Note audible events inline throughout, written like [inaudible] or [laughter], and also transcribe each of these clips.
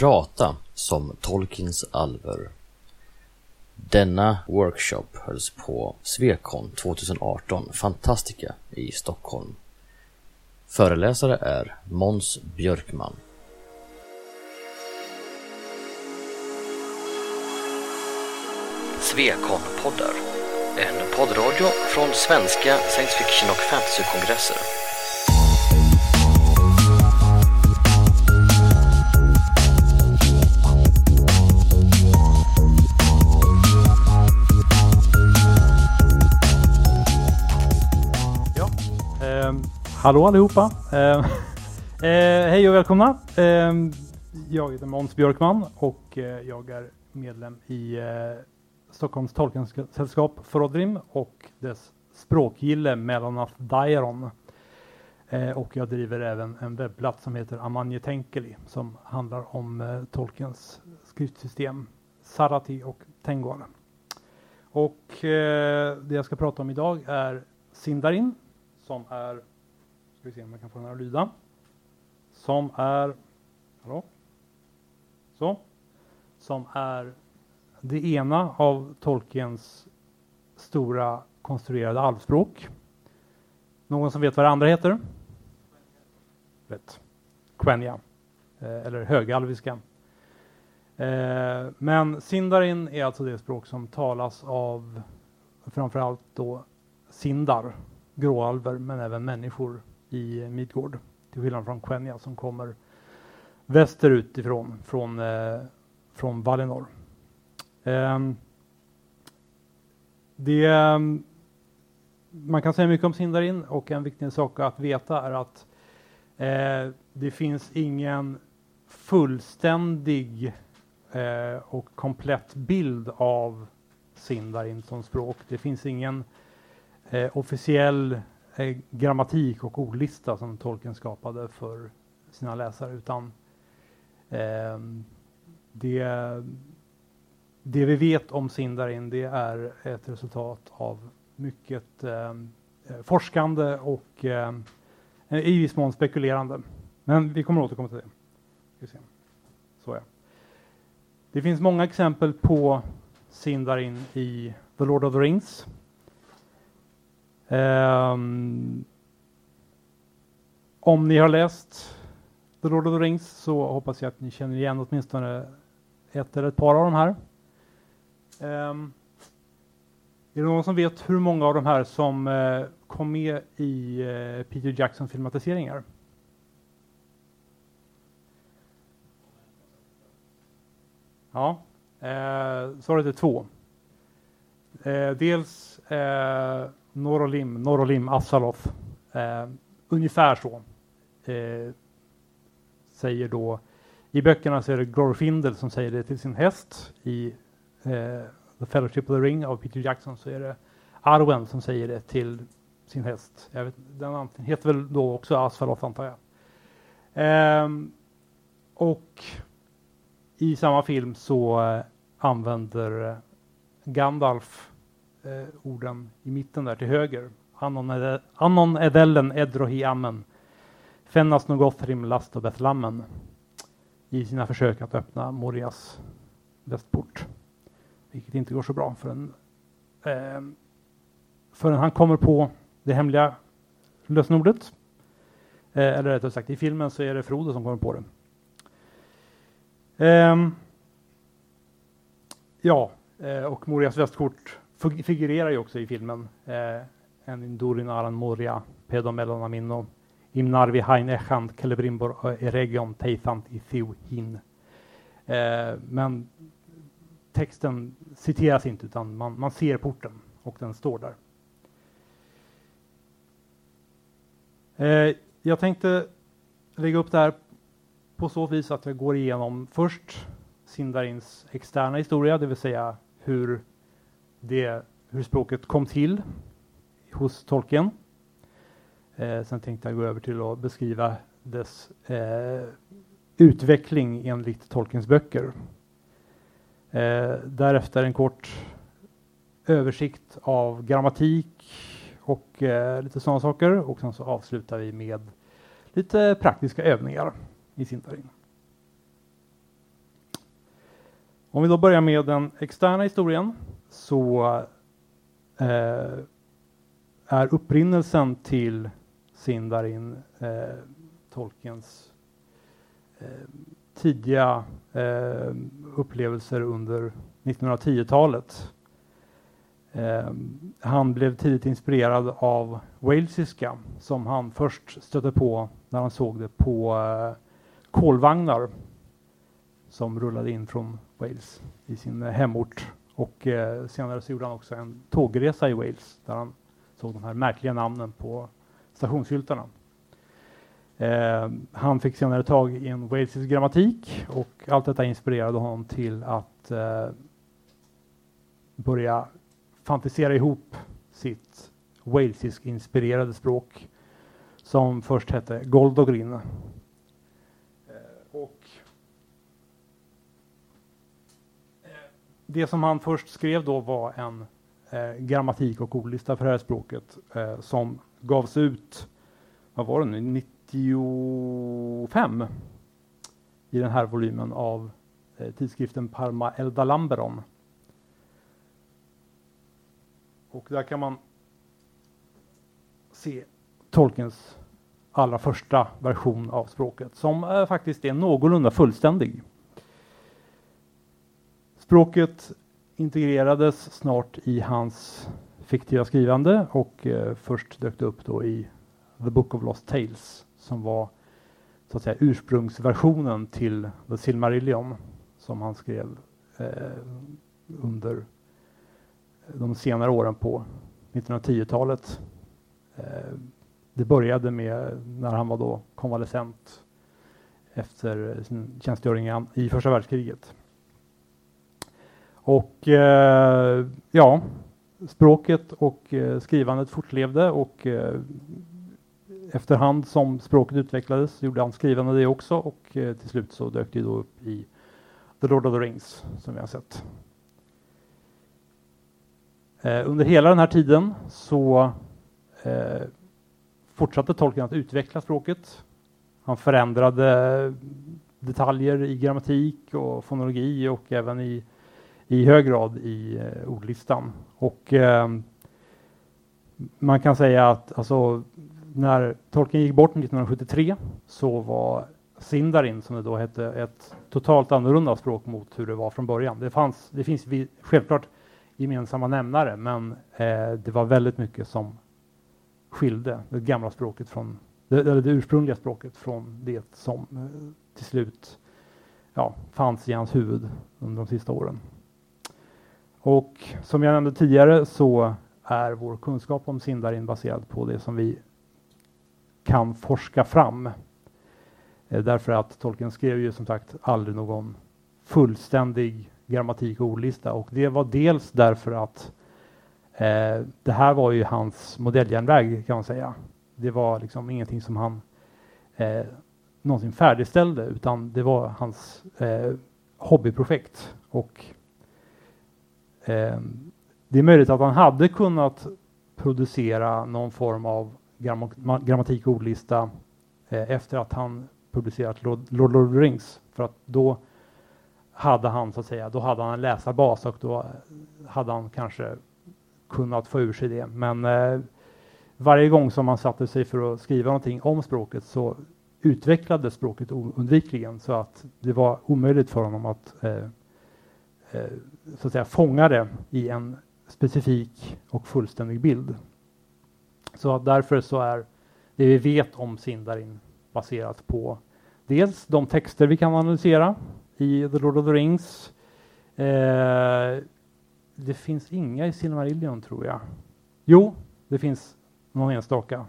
Prata som Tolkiens alver. Denna workshop hölls på Svekon 2018 Fantastica i Stockholm. Föreläsare är Måns Björkman. Svekon-poddar. En poddradio från svenska science fiction och fantasykongresser. Hallå allihopa. Eh, [laughs] eh, hej och välkomna. Eh, jag heter Måns Björkman och eh, jag är medlem i eh, Stockholms tolkensällskap Frodrim och dess språkgille Melanath Dairon. Eh, och jag driver även en webbplats som heter Amanje Tenkeli som handlar om eh, skriftsystem Sarati och Tengor. Och eh, det jag ska prata om idag är Sindarin som är, ska vi se om jag kan få den här att lyda, som är, hallå? Så, som är det ena av Tolkiens stora konstruerade alvspråk. Någon som vet vad det andra heter? Rätt. Quenya, eh, eller högalviska. Eh, men Sindarin är alltså det språk som talas av framförallt då Sindar, gråalver, men även människor i Midgård. Till skillnad från Quenya som kommer västerut ifrån, från, eh, från Valinor. Eh, det, man kan säga mycket om Sindarin och en viktig sak att veta är att eh, det finns ingen fullständig eh, och komplett bild av Sindarin som språk. Det finns ingen eh, officiell eh, grammatik och ordlista som Tolkien skapade för sina läsare utan eh, det det vi vet om Sindarin det är ett resultat av mycket ehm, eh, forskande och ehm, eh, i viss mån spekulerande. Men vi kommer återkomma till det. Så ja. Det finns många exempel på Sindarin i The Lord of the Rings. Um, om ni har läst The Lord of the Rings så hoppas jag att ni känner igen åtminstone ett eller ett par av de här. Um, är det någon som vet hur många av de här som uh, kom med i uh, Peter Jackson filmatiseringar? Ja, uh, svaret är två. Uh, dels uh, Norolim, Norolim Assaloth. Eh, ungefär så. Eh, säger då i böckerna så är det Glorfindel som säger det till sin häst. I eh, The Fellowship of the Ring av Peter Jackson så är det Arwen som säger det till sin häst. Jag vet, den heter väl då också Asfalof antar jag. Eh, och i samma film så eh, använder eh, Gandalf eh, orden i mitten där till höger. Anon, edellen edrohi ammen. Fennas nogothrim last och betlammen. i sina försök att öppna Morias västport vilket inte går så bra förrän, eh, förrän han kommer på det hemliga lösenordet. Eh, eller rättare sagt, i filmen så är det Frodo som kommer på det. Eh, ja, eh, och Morias västkort figurerar ju också i filmen. Eh, en Indurin Aran Moria, Pedom Melonamino, Imnarvi Hain Echand, Kelebrimbor eh, Eregion Teithant i Hin. Eh, men texten citeras inte utan man, man ser porten och den står där. Eh, jag tänkte lägga upp det här på så vis att jag går igenom först Sindarins externa historia, det vill säga hur, det, hur språket kom till hos tolken. Eh, sen tänkte jag gå över till att beskriva dess eh, utveckling enligt Tolkiens böcker Eh, därefter en kort översikt av grammatik och eh, lite sådana saker och sen så avslutar vi med lite praktiska övningar i Sintarin. Om vi då börjar med den externa historien så eh, är upprinnelsen till Sindarin eh, Tolkiens eh, tidiga eh, upplevelser under 1910-talet. Eh, han blev tidigt inspirerad av walesiska som han först stötte på när han såg det på eh, kolvagnar som rullade in från Wales i sin hemort. Och eh, senare så gjorde han också en tågresa i Wales där han såg de här märkliga namnen på stationsskyltarna. Eh, han fick senare tag i en walesisk grammatik och allt detta inspirerade honom till att eh, börja fantisera ihop sitt walesisk inspirerade språk som först hette Goldogrin. Eh, och eh, det som han först skrev då var en eh, grammatik och ordlista för det här språket eh, som gavs ut, vad var det nu, 95 i den här volymen av eh, tidskriften Parma Eldalamberon. Och där kan man se Tolkiens allra första version av språket som eh, faktiskt är någorlunda fullständig. Språket integrerades snart i hans fiktiva skrivande och eh, först dök det upp då i The Book of Lost Tales som var så att säga ursprungsversionen till The Silmarillion som han skrev eh, under de senare åren på 1910-talet. Eh, det började med när han var då konvalescent efter sin tjänstgöring i första världskriget. Och eh, ja, språket och eh, skrivandet fortlevde och eh, efterhand som språket utvecklades gjorde han skrivande det också och eh, till slut så dök det då upp i The Lord of the Rings som vi har sett. Eh, under hela den här tiden så eh, fortsatte Tolkien att utveckla språket. Han förändrade detaljer i grammatik och fonologi och även i, i hög grad i eh, ordlistan. Och eh, man kan säga att alltså, när Tolkien gick bort 1973 så var Sindarin, som det då hette, ett totalt annorlunda språk mot hur det var från början. Det, fanns, det finns vi, självklart gemensamma nämnare, men eh, det var väldigt mycket som skilde det gamla språket från det, eller det ursprungliga språket från det som eh, till slut ja, fanns i hans huvud under de sista åren. Och som jag nämnde tidigare så är vår kunskap om Sindarin baserad på det som vi kan forska fram. Eh, därför att Tolkien skrev ju som sagt aldrig någon fullständig grammatik och ordlista och det var dels därför att eh, det här var ju hans modelljärnväg kan man säga. Det var liksom ingenting som han eh, någonsin färdigställde utan det var hans eh, hobbyprojekt och eh, det är möjligt att han hade kunnat producera någon form av grammatik och ordlista eh, efter att han publicerat Lord, Lord of the Rings. För att då hade han så att säga, då hade han en läsarbas och då hade han kanske kunnat få ur sig det. Men eh, varje gång som han satte sig för att skriva någonting om språket så utvecklades språket oundvikligen så att det var omöjligt för honom att eh, Eh, så att säga fångade i en specifik och fullständig bild. Så därför så är det vi vet om Sindarin baserat på dels de texter vi kan analysera i The Lord of the Rings. Eh, det finns inga i Silmarillion tror jag. Jo, det finns någon enstaka.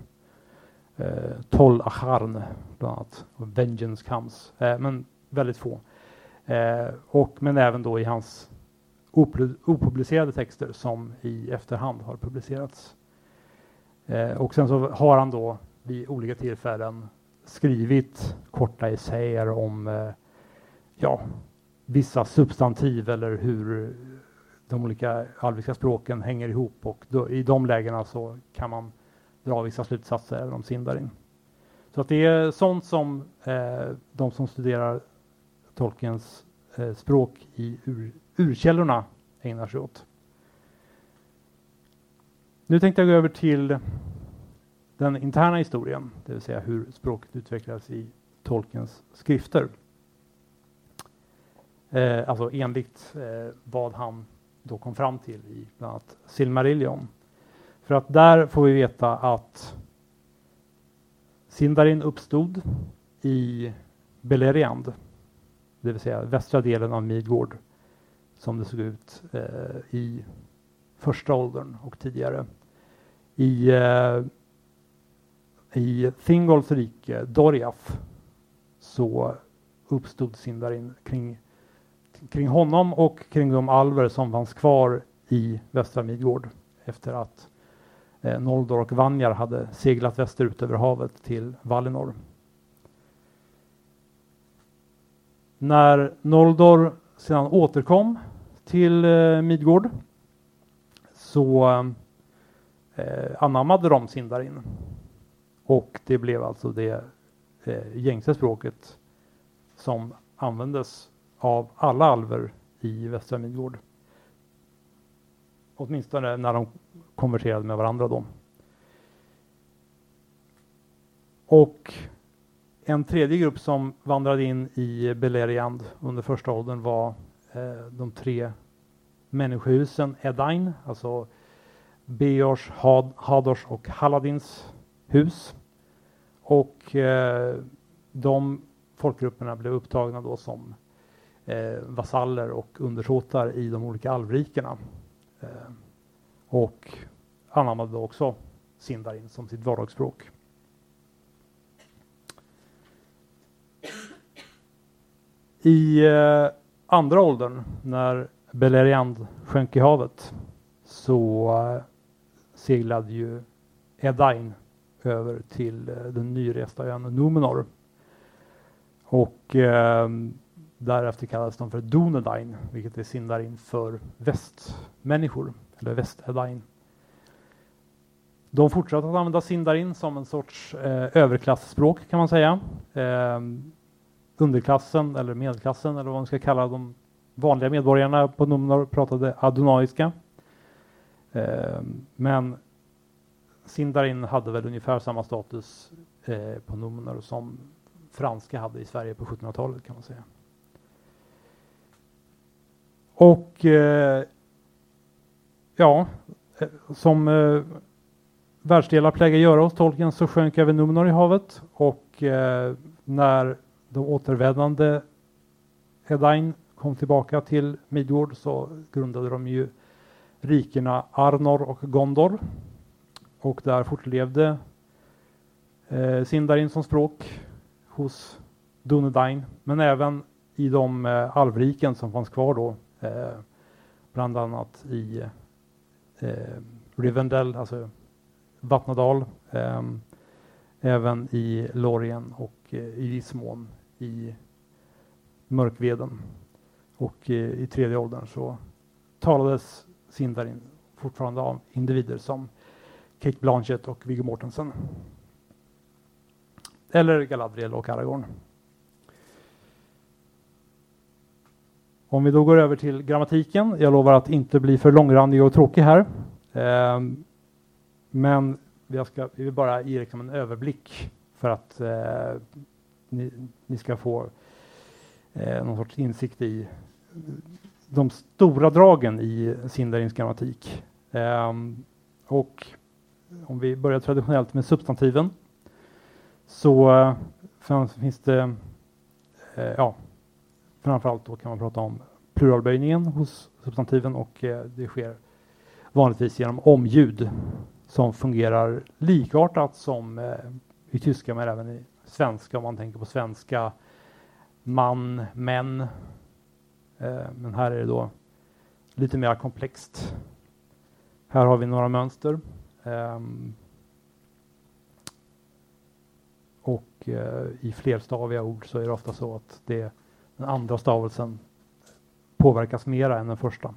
Eh, Tol Acharn bland annat. Och Vengeance Comes. Eh, men väldigt få. Eh, och, men även då i hans opublicerade texter som i efterhand har publicerats. Eh, och sen så har han då vid olika tillfällen skrivit korta essäer om eh, ja, vissa substantiv eller hur de olika alviska språken hänger ihop och då, i de lägena så kan man dra vissa slutsatser om Sindarin. Så att det är sånt som eh, de som studerar Tolkiens eh, språk i ur, urkällorna ägnar sig åt. Nu tänkte jag gå över till den interna historien, det vill säga hur språket utvecklades i Tolkiens skrifter. Eh, alltså enligt eh, vad han då kom fram till i bland annat Silmarillion. För att där får vi veta att Sindarin uppstod i Beleriand, det vill säga västra delen av Midgård, som det såg ut eh, i första åldern och tidigare. I, eh, i Thingolls rike, Doriath, så uppstod Sindarin kring, kring honom och kring de alver som fanns kvar i västra Midgård efter att eh, Noldor och Vanjar hade seglat västerut över havet till Valinor. När Noldor sedan återkom till eh, Midgård så eh, anammade de Sindarin. Och det blev alltså det eh, gängse språket som användes av alla alver i Västra Midgård. Åtminstone när de konverterade med varandra då. Och en tredje grupp som vandrade in i Beleriand under första åldern var eh, de tre människohusen Edain, alltså Beors, Had, Hadors och Haladins hus. Och eh, de folkgrupperna blev upptagna då som eh, vasaller och undersåtar i de olika alvrikena. Eh, och anammade då också Sindarin som sitt vardagsspråk. I eh, andra åldern, när Beleriand sjönk i havet, så eh, seglade ju Edain över till eh, den nyresta ön Numenor. Och eh, därefter kallades de för Dunedain, vilket är Sindarin för västmänniskor, eller väst-Edain. De fortsatte att använda Sindarin som en sorts eh, överklassspråk kan man säga. Eh, underklassen eller medelklassen eller vad man ska kalla de vanliga medborgarna på Numnor pratade adonaiska. Eh, men Sindarin hade väl ungefär samma status eh, på Numnor som franska hade i Sverige på 1700-talet kan man säga. Och eh, ja, eh, som eh, världsdelar plägar göra hos tolken så sjönk även Numnor i havet och eh, när de återvändande Edain kom tillbaka till Midgård så grundade de ju rikena Arnor och Gondor. Och där fortlevde eh, Sindarin som språk hos Dunedain, men även i de eh, alvriken som fanns kvar då, eh, bland annat i eh, Rivendell, alltså Vattnadal, eh, även i Lorien och eh, i viss mån i Mörkveden. Och i, i tredje åldern så talades Sindarin fortfarande av individer som Kate Blanchett och Viggo Mortensen. Eller Galadriel och Aragorn. Om vi då går över till grammatiken. Jag lovar att inte bli för långrandig och tråkig här. Ehm, men jag ska jag vill bara ge liksom en överblick för att eh, ni, ni, ska få eh, någon sorts insikt i de stora dragen i Sindarins grammatik. Eh, och om vi börjar traditionellt med substantiven så finns det, eh, ja, framförallt då kan man prata om pluralböjningen hos substantiven och eh, det sker vanligtvis genom omljud som fungerar likartat som eh, i tyska men även i svenska om man tänker på svenska man, män. Eh, men här är det då lite mer komplext. Här har vi några mönster. Ehm, och eh, i flerstaviga ord så är det ofta så att det, den andra stavelsen påverkas mera än den första.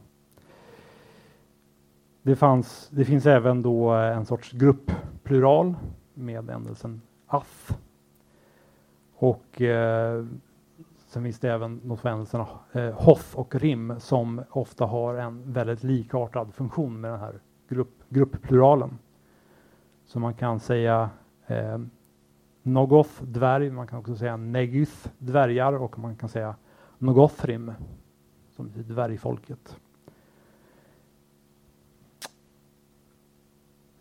Det, fanns, det finns även då en sorts gruppplural med ändelsen ath. Och eh, sen finns det även notföändelserna eh, hoff och rim som ofta har en väldigt likartad funktion med den här grupp, grupppluralen. Så man kan säga eh, Nogoth, dvärg, man kan också säga Negith, dvärgar och man kan säga Nogothrim, som betyder dvärgfolket.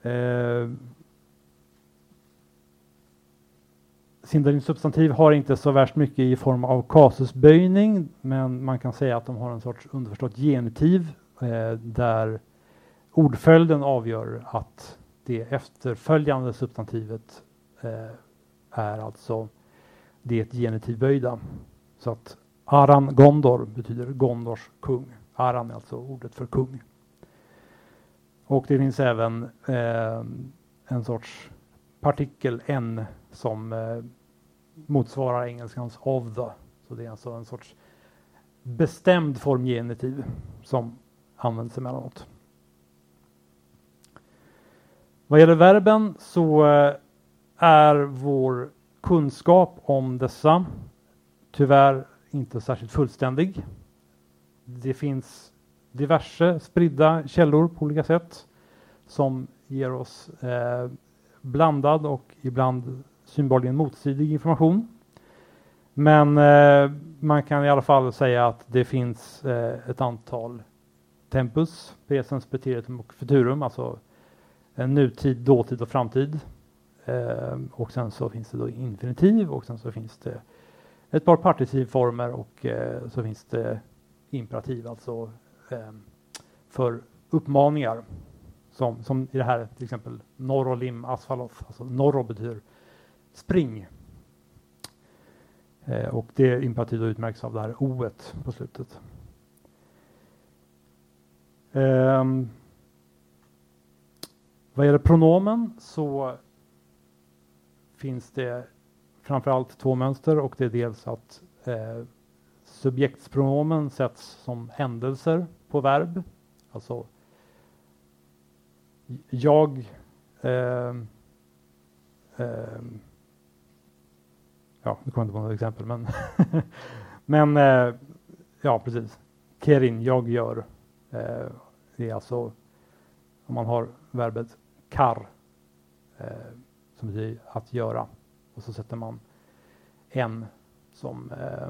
Eh, Sindarin substantiv har inte så värst mycket i form av kasusböjning, men man kan säga att de har en sorts underförstått genitiv eh, där ordföljden avgör att det efterföljande substantivet eh, är alltså det genitivböjda. Så att Aran Gondor betyder Gondors kung. Aran är alltså ordet för kung. Och det finns även eh, en sorts partikel n som eh, motsvarar engelskans of the. Så det är alltså en sorts bestämd form genitiv som används emellanåt. Vad gäller verben så eh, är vår kunskap om dessa tyvärr inte särskilt fullständig. Det finns diverse spridda källor på olika sätt som ger oss eh, blandad och ibland synbarligen motstridig information. Men eh, man kan i alla fall säga att det finns eh, ett antal tempus, presens, preteritum och futurum, alltså en nutid, dåtid och framtid. Eh, och sen så finns det då infinitiv och sen så finns det ett par partitivformer och eh, så finns det imperativ, alltså eh, för uppmaningar. Som, som i det här till exempel Norrolim Asfaloth, alltså Norro betyder spring. Eh, och det imperativ utmärks av det här o på slutet. Eh, vad gäller pronomen så finns det framförallt två mönster och det är dels att eh, subjektspronomen sätts som händelser på verb. Alltså jag eh, eh, ja, nu kommer inte på något exempel, men, [laughs] men eh, ja, precis. Kerin, jag gör. Eh, det är alltså om man har verbet kar eh, som betyder att göra och så sätter man en som eh,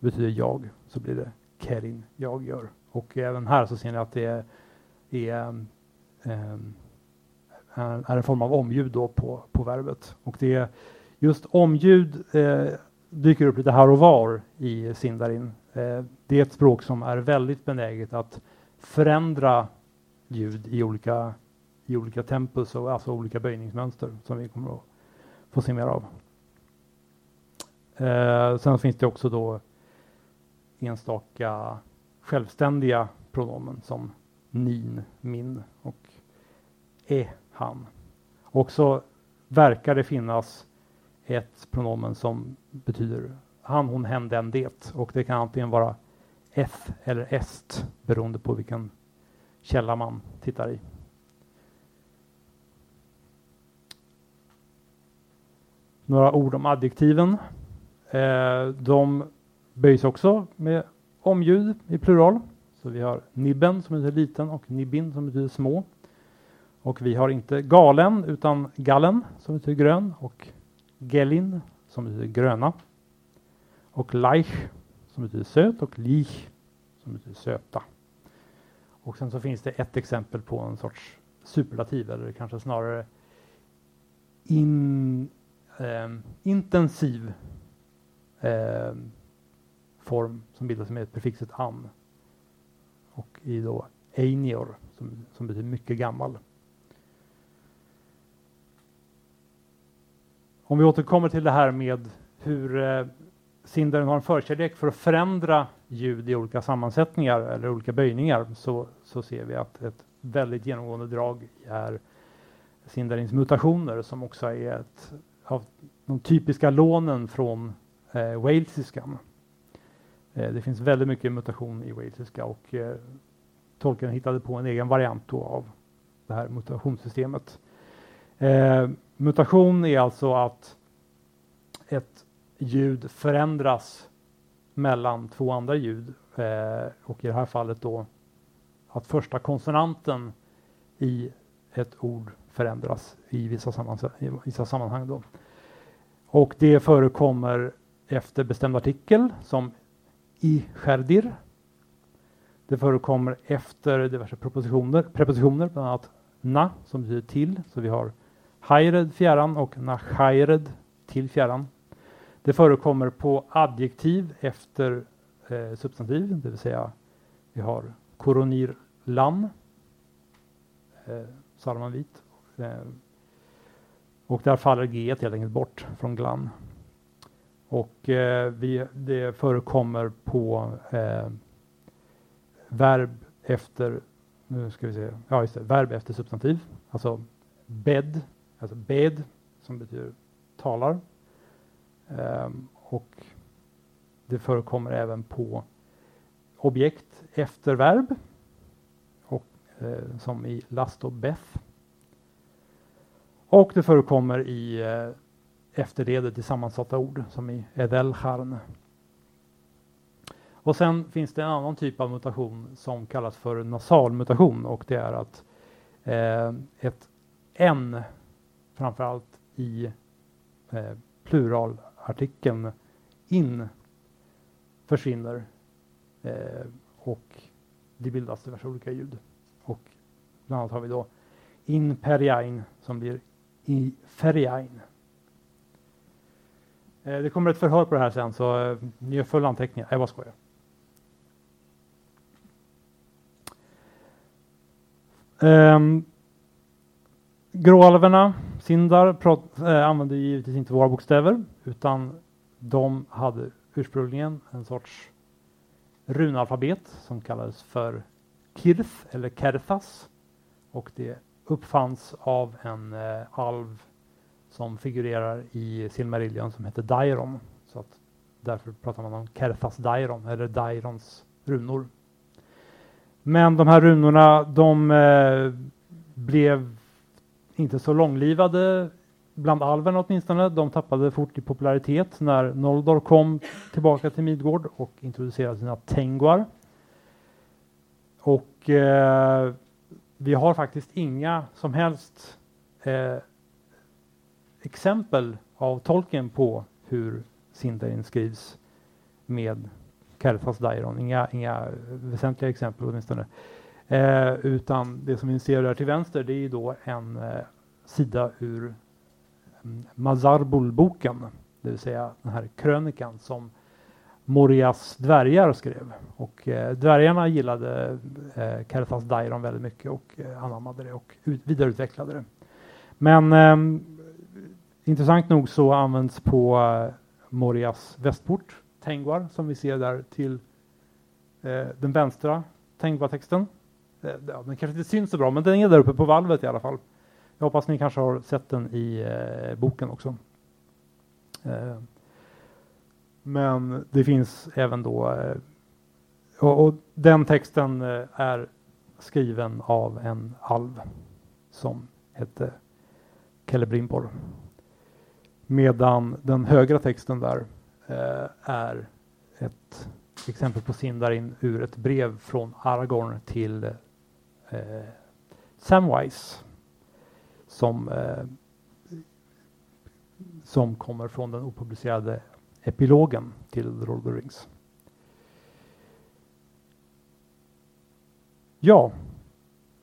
betyder jag så blir det kerin, jag gör. Och även här så ser ni att det är, är, eh, är en form av omljud då på, på verbet. Och det är just omljud eh, dyker upp lite här och var i Sindarin. Eh, det är ett språk som är väldigt benäget att förändra ljud i olika, i olika tempus, och alltså olika böjningsmönster som vi kommer att få se mer av. Eh, sen finns det också då enstaka självständiga pronomen som nin, min och e, han. Och så verkar det finnas ett pronomen som betyder han, hon, hen, den, det. Och det kan antingen vara f eller est beroende på vilken källa man tittar i. Några ord om adjektiven. Eh, de böjs också med omljud i plural. Så vi har nibben som betyder liten och nibbin som betyder små. Och vi har inte galen utan gallen som betyder grön och gelin som betyder gröna. Och leich som betyder söt och lich som betyder söta. Och sen så finns det ett exempel på en sorts superlativ eller kanske snarare in, eh, intensiv eh, form som bildas med prefixet an. Och i då einior som, som betyder mycket gammal. Om vi återkommer till det här med hur eh, sindaren har en förkärlek för att förändra ljud i olika sammansättningar eller olika böjningar så, så ser vi att ett väldigt genomgående drag är Sindarens mutationer som också är ett av de typiska lånen från eh, walesiskan. Eh, det finns väldigt mycket mutation i walesiska och eh, tolken hittade på en egen variant av det här mutationssystemet. Eh, mutation är alltså att ett ljud förändras mellan två andra ljud eh, och i det här fallet då att första konsonanten i ett ord förändras i vissa, sammanhang, i vissa sammanhang. Då. Och det förekommer efter bestämd artikel som i skärdir. Det förekommer efter diverse prepositioner, prepositioner bland annat na som betyder till. Så vi har hajred fjärran och nachajred till fjärran. Det förekommer på adjektiv efter eh, substantiv, det vill säga vi har koronir lan, eh, salmanvit. Eh, och där faller g helt enkelt bort från glan. Och eh, vi, det förekommer på eh, verb efter, nu ska vi se, ja just det, verb efter substantiv. Alltså bed, alltså bed som betyder talar. Um, och det förekommer även på objekt efter verb. Och, eh, som i last och beth. Och det förekommer i eh, efterledet i sammansatta ord som i edelcharn. Och sen finns det en annan typ av mutation som kallas för nasalmutation och det är att eh, ett n framförallt i eh, pluralartikeln in försvinner eh, och det bildas diverse olika ljud. Och bland annat har vi då in som blir i feriain. Eh, det kommer ett förhör på det här sen så eh, ni gör fulla anteckningar. Jag bara skojar. Ehm, um, gråalverna, Sindar, prat, eh, använde givetvis inte våra bokstäver utan de hade ursprungligen en sorts runalfabet som kallades för Kirth eller Kerthas och det uppfanns av en eh, alv som figurerar i Silmarillion som heter Dairon. Så att därför pratar man om Kerthas Dairon eller Dairons runor. Men de här runorna de eh, blev inte så långlivade bland alverna åtminstone. De tappade fort i popularitet när Noldor kom tillbaka till Midgård och introducerade sina Tengwar. Och eh, vi har faktiskt inga som helst eh, exempel av tolken på hur Sindarin skrivs med Kerthas Dairon. Inga, inga väsentliga exempel åtminstone. Eh, Eh, utan det som vi ser där till vänster det är då en eh, sida ur um, Mazarbul-boken. Det vill säga den här krönikan som Morias dvärgar skrev. Och eh, dvärgarna gillade eh, Kerthas Dairon väldigt mycket och eh, anammade det och ut, vidareutvecklade det. Men eh, intressant nog så används på eh, Morias västport Tengwar som vi ser där till eh, den vänstra Tengwa-texten. Eh, ja, den kanske inte syns så bra, men den är där uppe på valvet i alla fall. Jag hoppas ni kanske har sett den i eh, boken också. Eh, men det finns även då eh, och, och, den texten eh, är skriven av en alv som hette Celebrimbor. Medan den högra texten där eh, är ett exempel på Sindarin ur ett brev från Aragorn till Eh, Samwise som, eh, som kommer från den opublicerade epilogen till The Lord of the Rings. Ja,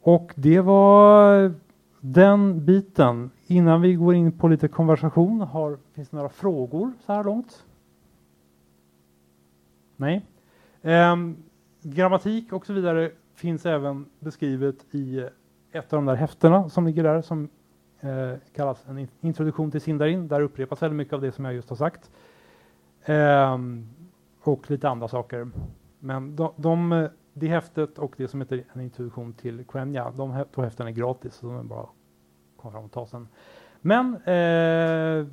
och det var den biten. Innan vi går in på lite konversation, har, finns det några frågor så här långt? Nej. Um, grammatik och så vidare finns även beskrivet i ett av de där häftena som ligger där som eh, kallas en introduktion till Sindarin. Där upprepas väldigt mycket av det som jag just har sagt. Eh, och lite andra saker. Men de, de, det häftet och det som heter en introduktion till Quenya, de två häftena är gratis. Så de är bara att komma fram och ta sen. Men eh,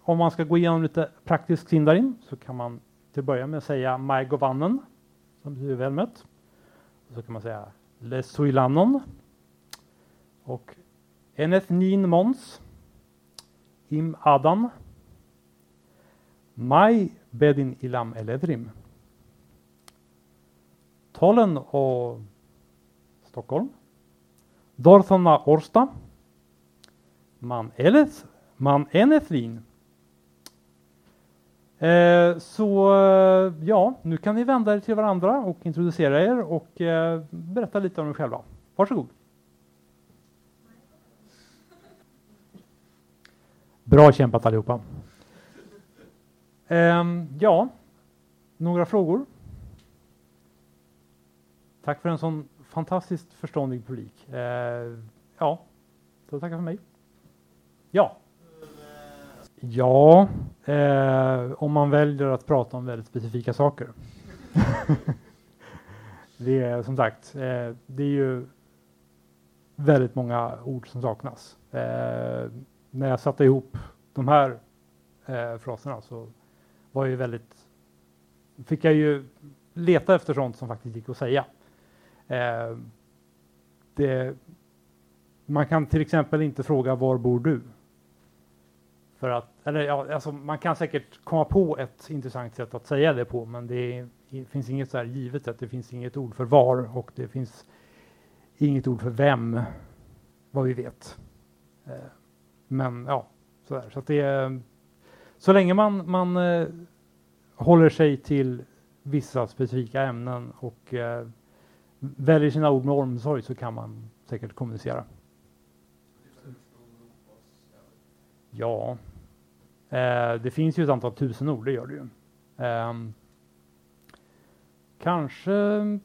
om man ska gå igenom lite praktisk Sindarin så kan man till att börja med säga Mai Govannen, som betyder väl mött. Så kan man säga Lesuilannon och Enethnin Mons, Im Adan, Mai Bedin Ilam Eledrim Tollen och Stockholm. Dorthona Orsta. Man Eles, Man Enethlin. Eh, så eh, ja, nu kan ni vända er till varandra och introducera er och eh, berätta lite om er själva. Varsågod. Bra kämpat allihopa. Eh, ja, några frågor? Tack för en sån fantastiskt förståndig publik. Eh, ja, så tackar för mig. Ja. Ja, eh, om man väljer att prata om väldigt specifika saker. [laughs] det är som sagt, eh, det är ju väldigt många ord som saknas. Eh, när jag satte ihop de här eh, fraserna så var ju väldigt, fick jag ju leta efter sånt som faktiskt gick att säga. Eh, det, man kan till exempel inte fråga var bor du? För att, eller ja, alltså man kan säkert komma på ett intressant sätt att säga det på, men det, det finns inget så här givet sätt. Det finns inget ord för var och det finns inget ord för vem, vad vi vet. Eh, men ja, så där. Så att det, så länge man, man eh, håller sig till vissa specifika ämnen och eh, väljer sina ord med omsorg så kan man säkert kommunicera. Ja, Eh, det finns ju ett antal tusen ord, det gör det ju. Eh, kanske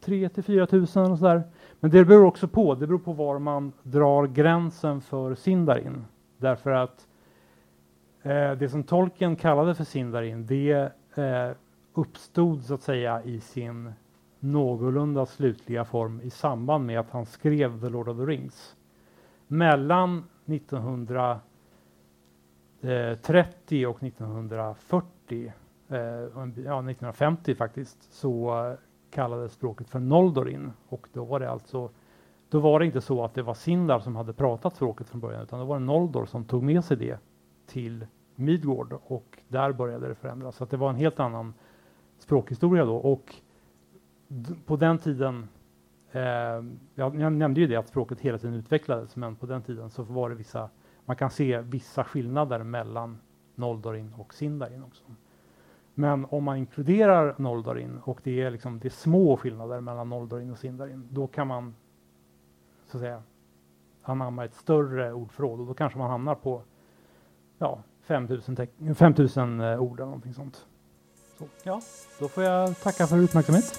3 till 4 tusen och sådär. Men det beror också på, det beror på var man drar gränsen för Sindarin. Därför att eh, det som tolken kallade för Sindarin, det eh, uppstod så att säga i sin någorlunda slutliga form i samband med att han skrev The Lord of the Rings. Mellan 1900 Eh, 1930 och 1940, eh, ja 1950 faktiskt, så kallades språket för Noldorin. Och då var det alltså då var det inte så att det var Sindar som hade pratat språket från början utan det var Noldor som tog med sig det till Midgård. Och där började det förändras. Så att det var en helt annan språkhistoria då. Och på den tiden, eh, jag, jag nämnde ju det att språket hela tiden utvecklades, men på den tiden så var det vissa, man kan se vissa skillnader mellan Noldorin och Sindarin också. Men om man inkluderar Noldorin och det är liksom det är små skillnader mellan Noldorin och Sindarin, då kan man så att säga anamma ett större ordförråd och då kanske man hamnar på ja, 5000, 5000 eh, ord eller någonting sånt. Så, ja, då får jag tacka för uppmärksamhet.